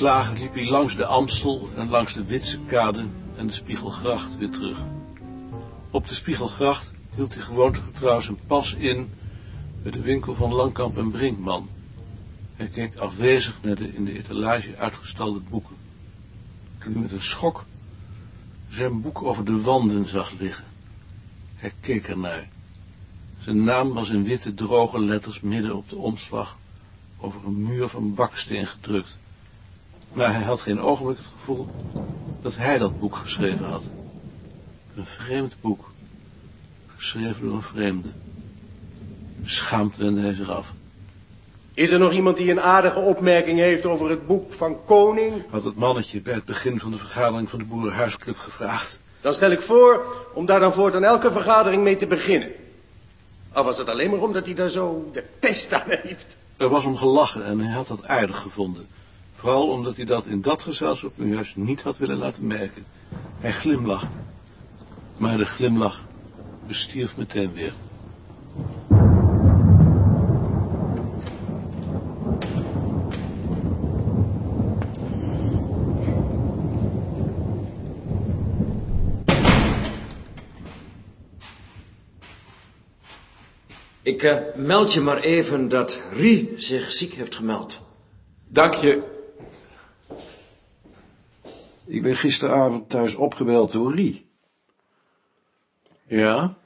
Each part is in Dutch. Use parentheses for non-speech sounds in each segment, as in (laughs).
neergeslagen liep hij langs de Amstel en langs de Witsekade en de Spiegelgracht weer terug. Op de Spiegelgracht hield hij gewoontegetrouw zijn pas in bij de winkel van Langkamp en Brinkman. Hij keek afwezig naar de in de etalage uitgestalde boeken. Toen hij met een schok zijn boek over de wanden zag liggen. Hij keek ernaar. Zijn naam was in witte droge letters midden op de omslag over een muur van baksteen gedrukt. Maar hij had geen ogenblik het gevoel dat hij dat boek geschreven had. Een vreemd boek, geschreven door een vreemde. Schaamd wendde hij zich af. Is er nog iemand die een aardige opmerking heeft over het boek van Koning? Had het mannetje bij het begin van de vergadering van de Boerenhuisclub gevraagd. Dan stel ik voor om daar dan voortaan elke vergadering mee te beginnen. Al was het alleen maar omdat hij daar zo de pest aan heeft. Er was om gelachen en hij had dat aardig gevonden. Vooral omdat hij dat in dat gezelschap nu juist niet had willen laten merken. Hij glimlachte. Maar de glimlach bestierf meteen weer. Ik eh, meld je maar even dat Rie zich ziek heeft gemeld. Dank je. Ik ben gisteravond thuis opgebeld door Rie. Ja?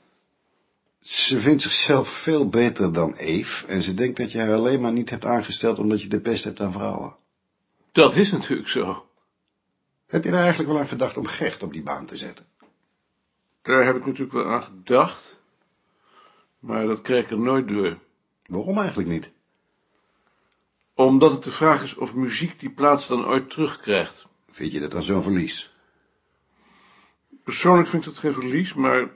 Ze vindt zichzelf veel beter dan Eve en ze denkt dat je haar alleen maar niet hebt aangesteld omdat je de pest hebt aan vrouwen. Dat is natuurlijk zo. Heb je er eigenlijk wel aan gedacht om Gert op die baan te zetten? Daar heb ik natuurlijk wel aan gedacht. Maar dat kreeg ik er nooit door. Waarom eigenlijk niet? Omdat het de vraag is of muziek die plaats dan ooit terugkrijgt. Vind je dat dan zo'n verlies? Persoonlijk vind ik dat geen verlies, maar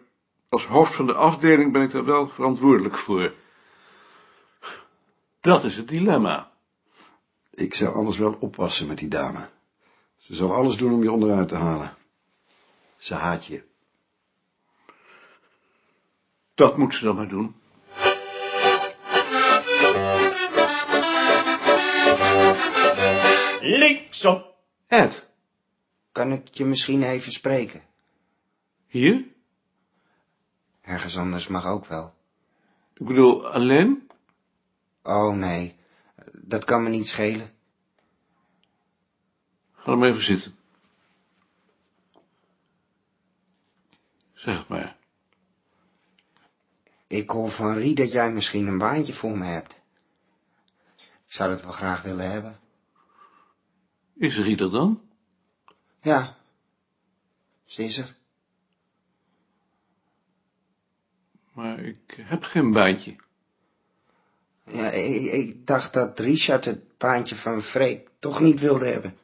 als hoofd van de afdeling ben ik daar wel verantwoordelijk voor. Dat is het dilemma. Ik zou anders wel oppassen met die dame. Ze zal alles doen om je onderuit te halen. Ze haat je. Dat moet ze dan maar doen. Linksom. Ed, Kan ik je misschien even spreken? hier? Ergens anders mag ook wel. Ik bedoel, alleen? Oh nee, dat kan me niet schelen. Ga dan maar even zitten. Zeg maar. Ik hoor van Rie dat jij misschien een baantje voor me hebt. Ik zou dat wel graag willen hebben. Is Rieder dan? Ja, ze is er. Maar ik heb geen baantje. Ja, ik, ik dacht dat Richard het baantje van Freek toch niet wilde hebben.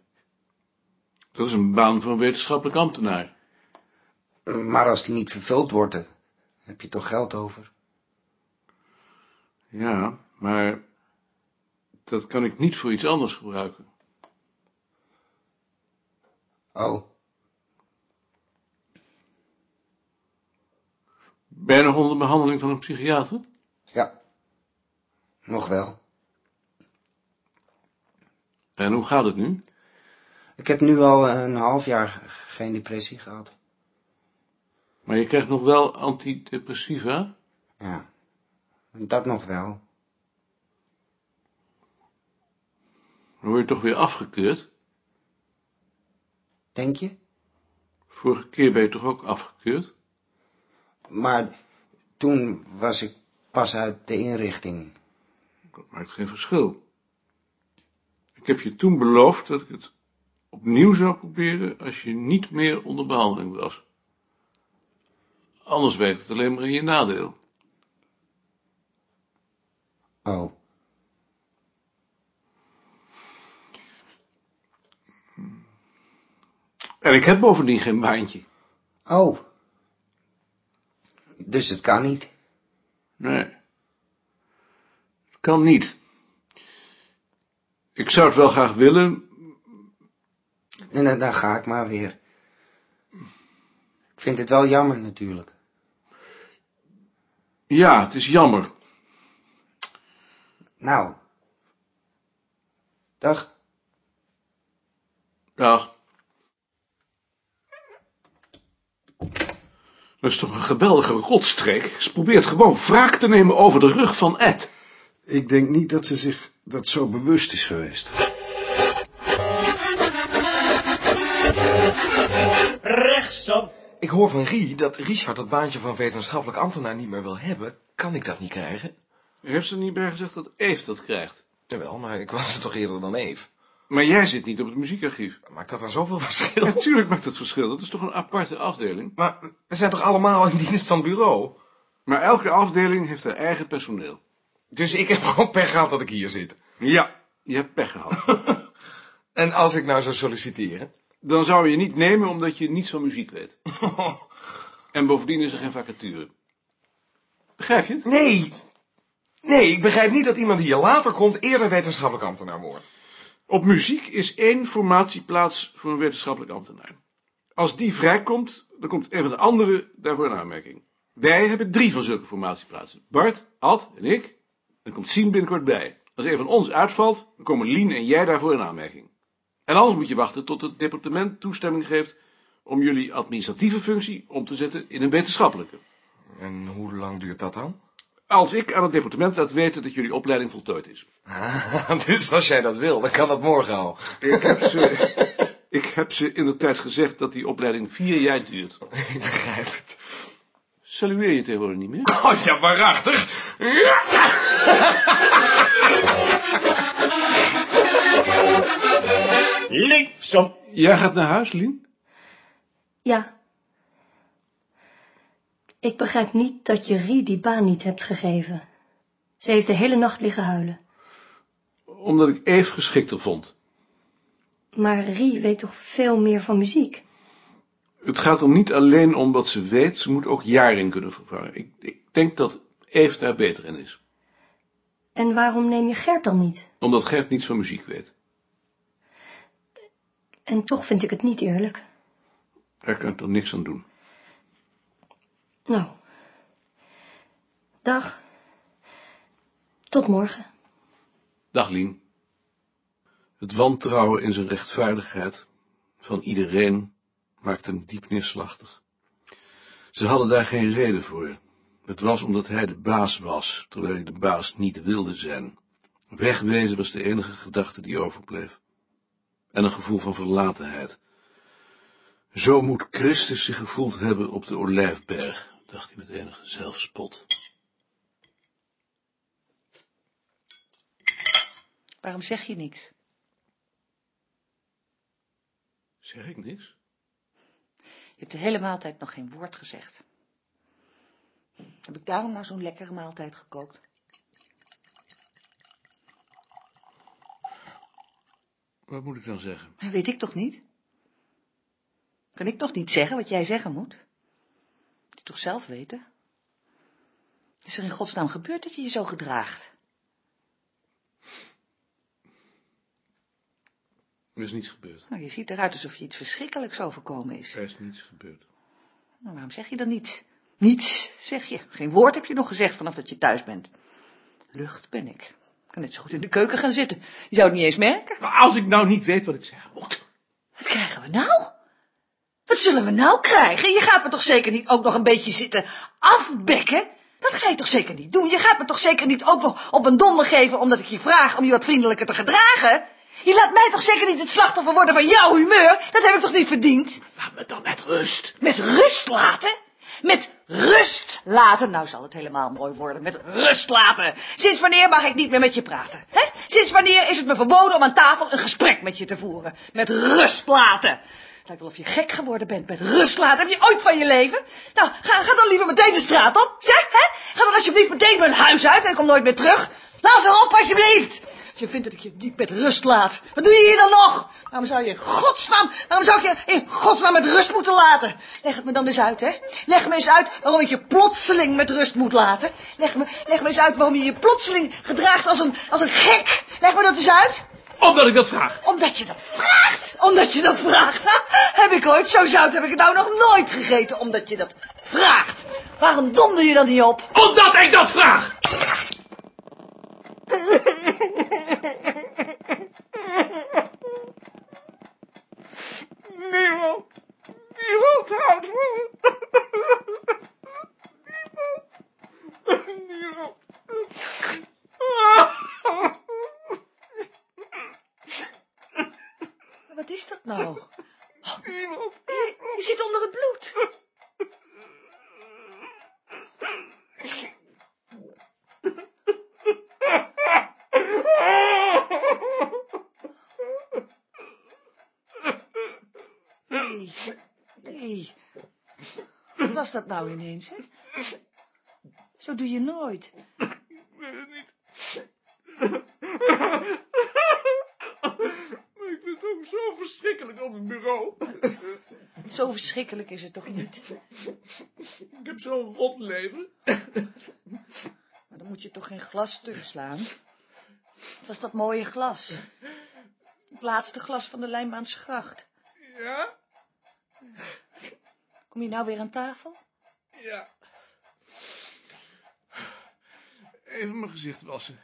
Dat is een baan een wetenschappelijk ambtenaar. Maar als die niet vervuld wordt, heb je toch geld over? Ja, maar dat kan ik niet voor iets anders gebruiken. Oh, Ben je nog onder behandeling van een psychiater? ja. Nog wel. En hoe gaat het nu? Ik heb nu al een half jaar geen depressie gehad. Maar je krijgt nog wel antidepressiva? Ja, dat nog wel. Dan word je toch weer afgekeurd? Denk je? Vorige keer ben je toch ook afgekeurd? Maar toen was ik pas uit de inrichting. Dat maakt geen verschil. Ik heb je toen beloofd dat ik het opnieuw zou proberen als je niet meer onder behandeling was. Anders werkt het alleen maar in je nadeel. Oh, En ik heb bovendien geen baantje. oh. Dus het kan niet. Nee. Het kan niet. Ik zou het wel graag willen, En dan, dan ga ik maar weer. Ik vind het wel jammer natuurlijk. Ja, het is jammer. Nou. Dag. Dag. Dat is toch een geweldige rotstreek. Ze probeert gewoon wraak te nemen over de rug van Ed. Ik denk niet dat ze zich dat zo bewust is geweest. Rechtsop. Ik hoor van Rie dat Richard het baantje van wetenschappelijk ambtenaar niet meer wil hebben. Kan ik dat niet krijgen? Heeft ze niet bij gezegd dat Eve dat krijgt? Jawel, maar ik was er toch eerder dan Eve. Maar jij zit niet op het muziekarchief. (laughs) Maakt dat dan zoveel verschil? Natuurlijk maakt het verschil. Dat is toch een aparte afdeling? Maar we zijn toch allemaal in dienst van bureau? Maar elke afdeling heeft haar eigen personeel. Dus ik heb gewoon pech gehad dat ik hier zit. Ja, je hebt pech gehad. (laughs) En als ik nou zou solliciteren? Dan zou je je niet nemen omdat je niets van muziek weet. (laughs) En bovendien is er geen vacature. Begrijp je het? Nee. Nee, ik begrijp niet dat iemand die hier later komt eerder wetenschappelijk ambtenaar wordt. Op muziek is één formatieplaats voor een wetenschappelijk ambtenaar. Als die vrijkomt, dan komt een van de anderen daarvoor in aanmerking. Wij hebben drie van zulke formatieplaatsen. Bart, Ad en ik. Dan komt Sien binnenkort bij. Als een van ons uitvalt, dan komen Lien en jij daarvoor in aanmerking. En anders moet je wachten tot het departement toestemming geeft om jullie administratieve functie om te zetten in een wetenschappelijke. En hoe lang duurt dat dan? Als ik aan het departement laat weten dat jullie opleiding voltooid is. (laughs) dus als jij dat wil, dan kan dat morgen al. Ik heb ze, (laughs) ik heb ze in de tijd gezegd dat die opleiding vier jaar duurt. Ik begrijp het. Salueer je tegenwoordig niet meer? Oh ja, waarachtig. Ja. Linksom. Jij gaat naar huis, Lien? Ja. Ik begrijp niet dat je Rie die baan niet hebt gegeven. Ze heeft de hele nacht liggen huilen. Omdat ik Eve geschikter vond. Maar Rie weet toch veel meer van muziek? Het gaat er niet alleen om wat ze weet, ze moet ook Jaring kunnen vervangen. Ik, ik denk dat Eve daar beter in is. En waarom neem je Gert dan niet? Omdat Gert niets van muziek weet. En toch vind ik het niet eerlijk. Daar kan ik er niks aan doen. Nou. Dag. Tot morgen. Dag, Lien. Het wantrouwen in zijn rechtvaardigheid van iedereen maakt hem diep neerslachtig. Ze hadden daar geen reden voor. Het was omdat hij de baas was, terwijl hij de baas niet wilde zijn. Wegwezen was de enige gedachte die overbleef. En een gevoel van verlatenheid. Zo moet Christus zich gevoeld hebben op de Olijfberg, dacht hij met enige zelfspot. Waarom zeg je niks? Zeg ik niks? Je hebt de hele maaltijd nog geen woord gezegd. Heb ik daarom nou zo'n lekkere maaltijd gekookt? Wat moet ik dan zeggen? Dat weet ik toch niet? Kan ik toch niet zeggen wat jij zeggen moet? Je toch zelf weten? Is er in godsnaam gebeurd dat je je zo gedraagt? Er is niets gebeurd. Nou, je ziet eruit alsof je iets verschrikkelijks overkomen is. Er is niets gebeurd. Nou, waarom zeg je dan niets? Niets, zeg je. Geen woord heb je nog gezegd vanaf dat je thuis bent. Lucht ben ik. Ik kan net zo goed in de keuken gaan zitten. Je zou het niet eens merken. Maar als ik nou niet weet wat ik zeggen moet. Wat krijgen we nou? Wat zullen we nou krijgen? Je gaat me toch zeker niet ook nog een beetje zitten afbekken? Dat ga je toch zeker niet doen? Je gaat me toch zeker niet ook nog op een donder geven omdat ik je vraag om je wat vriendelijker te gedragen? Je laat mij toch zeker niet het slachtoffer worden van jouw humeur? Dat heb ik toch niet verdiend? Laat me dan met rust. Met rust laten? Met rust laten? Nou zal het helemaal mooi worden. Met rust laten. Sinds wanneer mag ik niet meer met je praten? Hè? Sinds wanneer is het me verboden om aan tafel een gesprek met je te voeren? Met rust laten. Het lijkt wel of je gek geworden bent met rust laten. Heb je ooit van je leven? Nou, ga, ga dan liever meteen de straat op. Zeg, hè? Ga dan alsjeblieft meteen mijn huis uit en kom nooit meer terug. Laat ze op, alsjeblieft. Als je vindt dat ik je niet met rust laat, wat doe je hier dan nog? Waarom zou je in godsnaam, waarom zou ik je in godsnaam met rust moeten laten? Leg het me dan eens uit, hè? Leg me eens uit waarom ik je plotseling met rust moet laten. Leg me, leg me eens uit waarom je je plotseling gedraagt als een, als een gek. Leg me dat eens uit. Omdat ik dat vraag. Omdat je dat vraagt. Omdat je dat vraagt. (laughs) Heb ik ooit, zo zout heb ik het nou nog nooit gegeten. Omdat je dat vraagt. Waarom donder je dan niet op? Omdat ik dat vraag. (laughs) dat nou? (laughs) Je, je zit onder het bloed. Nee, nee. Wat was dat nou ineens, hè? Zo doe je nooit. Maar ik vind het ook zo verschrikkelijk op het bureau. Zo verschrikkelijk is het toch niet? Ik heb zo'n rot leven. Maar dan moet je toch geen glas stuk slaan? Het was dat mooie glas. Het laatste glas van de Lijnbaanse gracht. Ja? Kom je nou weer aan tafel? Ja. Even mijn gezicht wassen.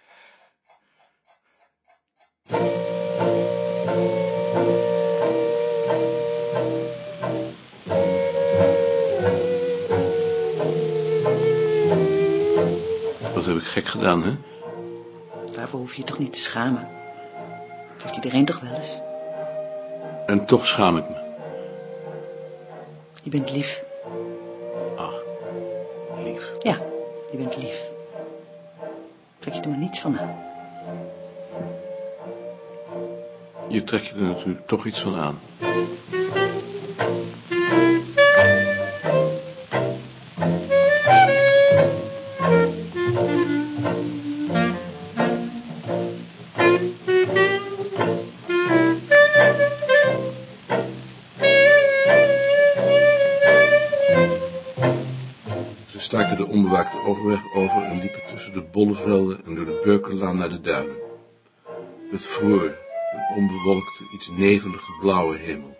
Heb ik gek gedaan, hè? Daarvoor hoef je je toch niet te schamen. Dat heeft iedereen toch wel eens. En toch schaam ik me. Je bent lief. Ach, lief. Ja, je bent lief. Trek je er maar niets van aan. Je trekt je er natuurlijk toch iets van aan. Staken de onbewaakte overweg over en liepen tussen de bollevelden en door de Beukenlaan naar de duinen. Het vroor, een onbewolkte, iets nevelige blauwe hemel.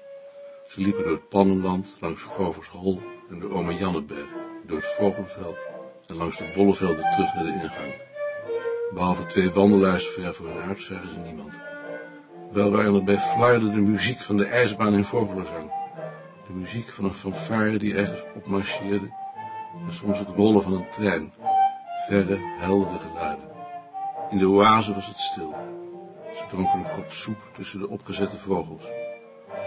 Ze liepen door het Pannenland, langs Govershol en de Ome Janneberg, door het Vogelveld en langs de bollevelden terug naar de ingang. Behalve twee wandelaars ver voor hun huis zagen ze niemand. Wel waren er bij fluierde de muziek van de ijsbaan in Vogelenzang. De muziek van een fanfare die ergens opmarcheerde en soms het rollen van een trein. Verre, heldere geluiden. In de oase was het stil. Ze dronken een kop soep tussen de opgezette vogels.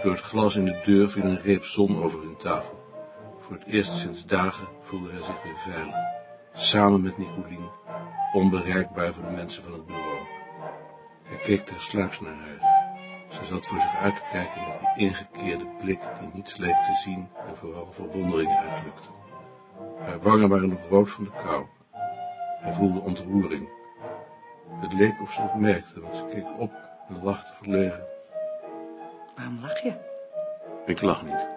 Door het glas in de deur viel een reep zon over hun tafel. Voor het eerst sinds dagen voelde hij zich weer veilig. Samen met Nicolien, onbereikbaar voor de mensen van het bureau. Hij keek tersluiks naar haar. Ze zat voor zich uit te kijken met die ingekeerde blik die niets leek te zien en vooral verwondering uitdrukte. Haar wangen waren nog rood van de kou. Hij voelde ontroering. Het leek of ze het merkte, want ze keek op en lachte verlegen. Waarom lach je? Ik lach niet.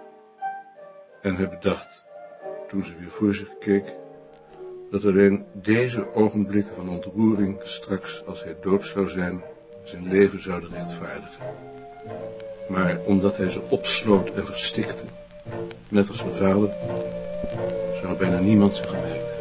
En hij bedacht, toen ze weer voor zich keek, dat alleen deze ogenblikken van ontroering straks, als hij dood zou zijn, zijn leven zouden rechtvaardigen. Maar omdat hij ze opsloot en verstikte, net als zijn vader, zou bijna niemand zich gemerkt hebben.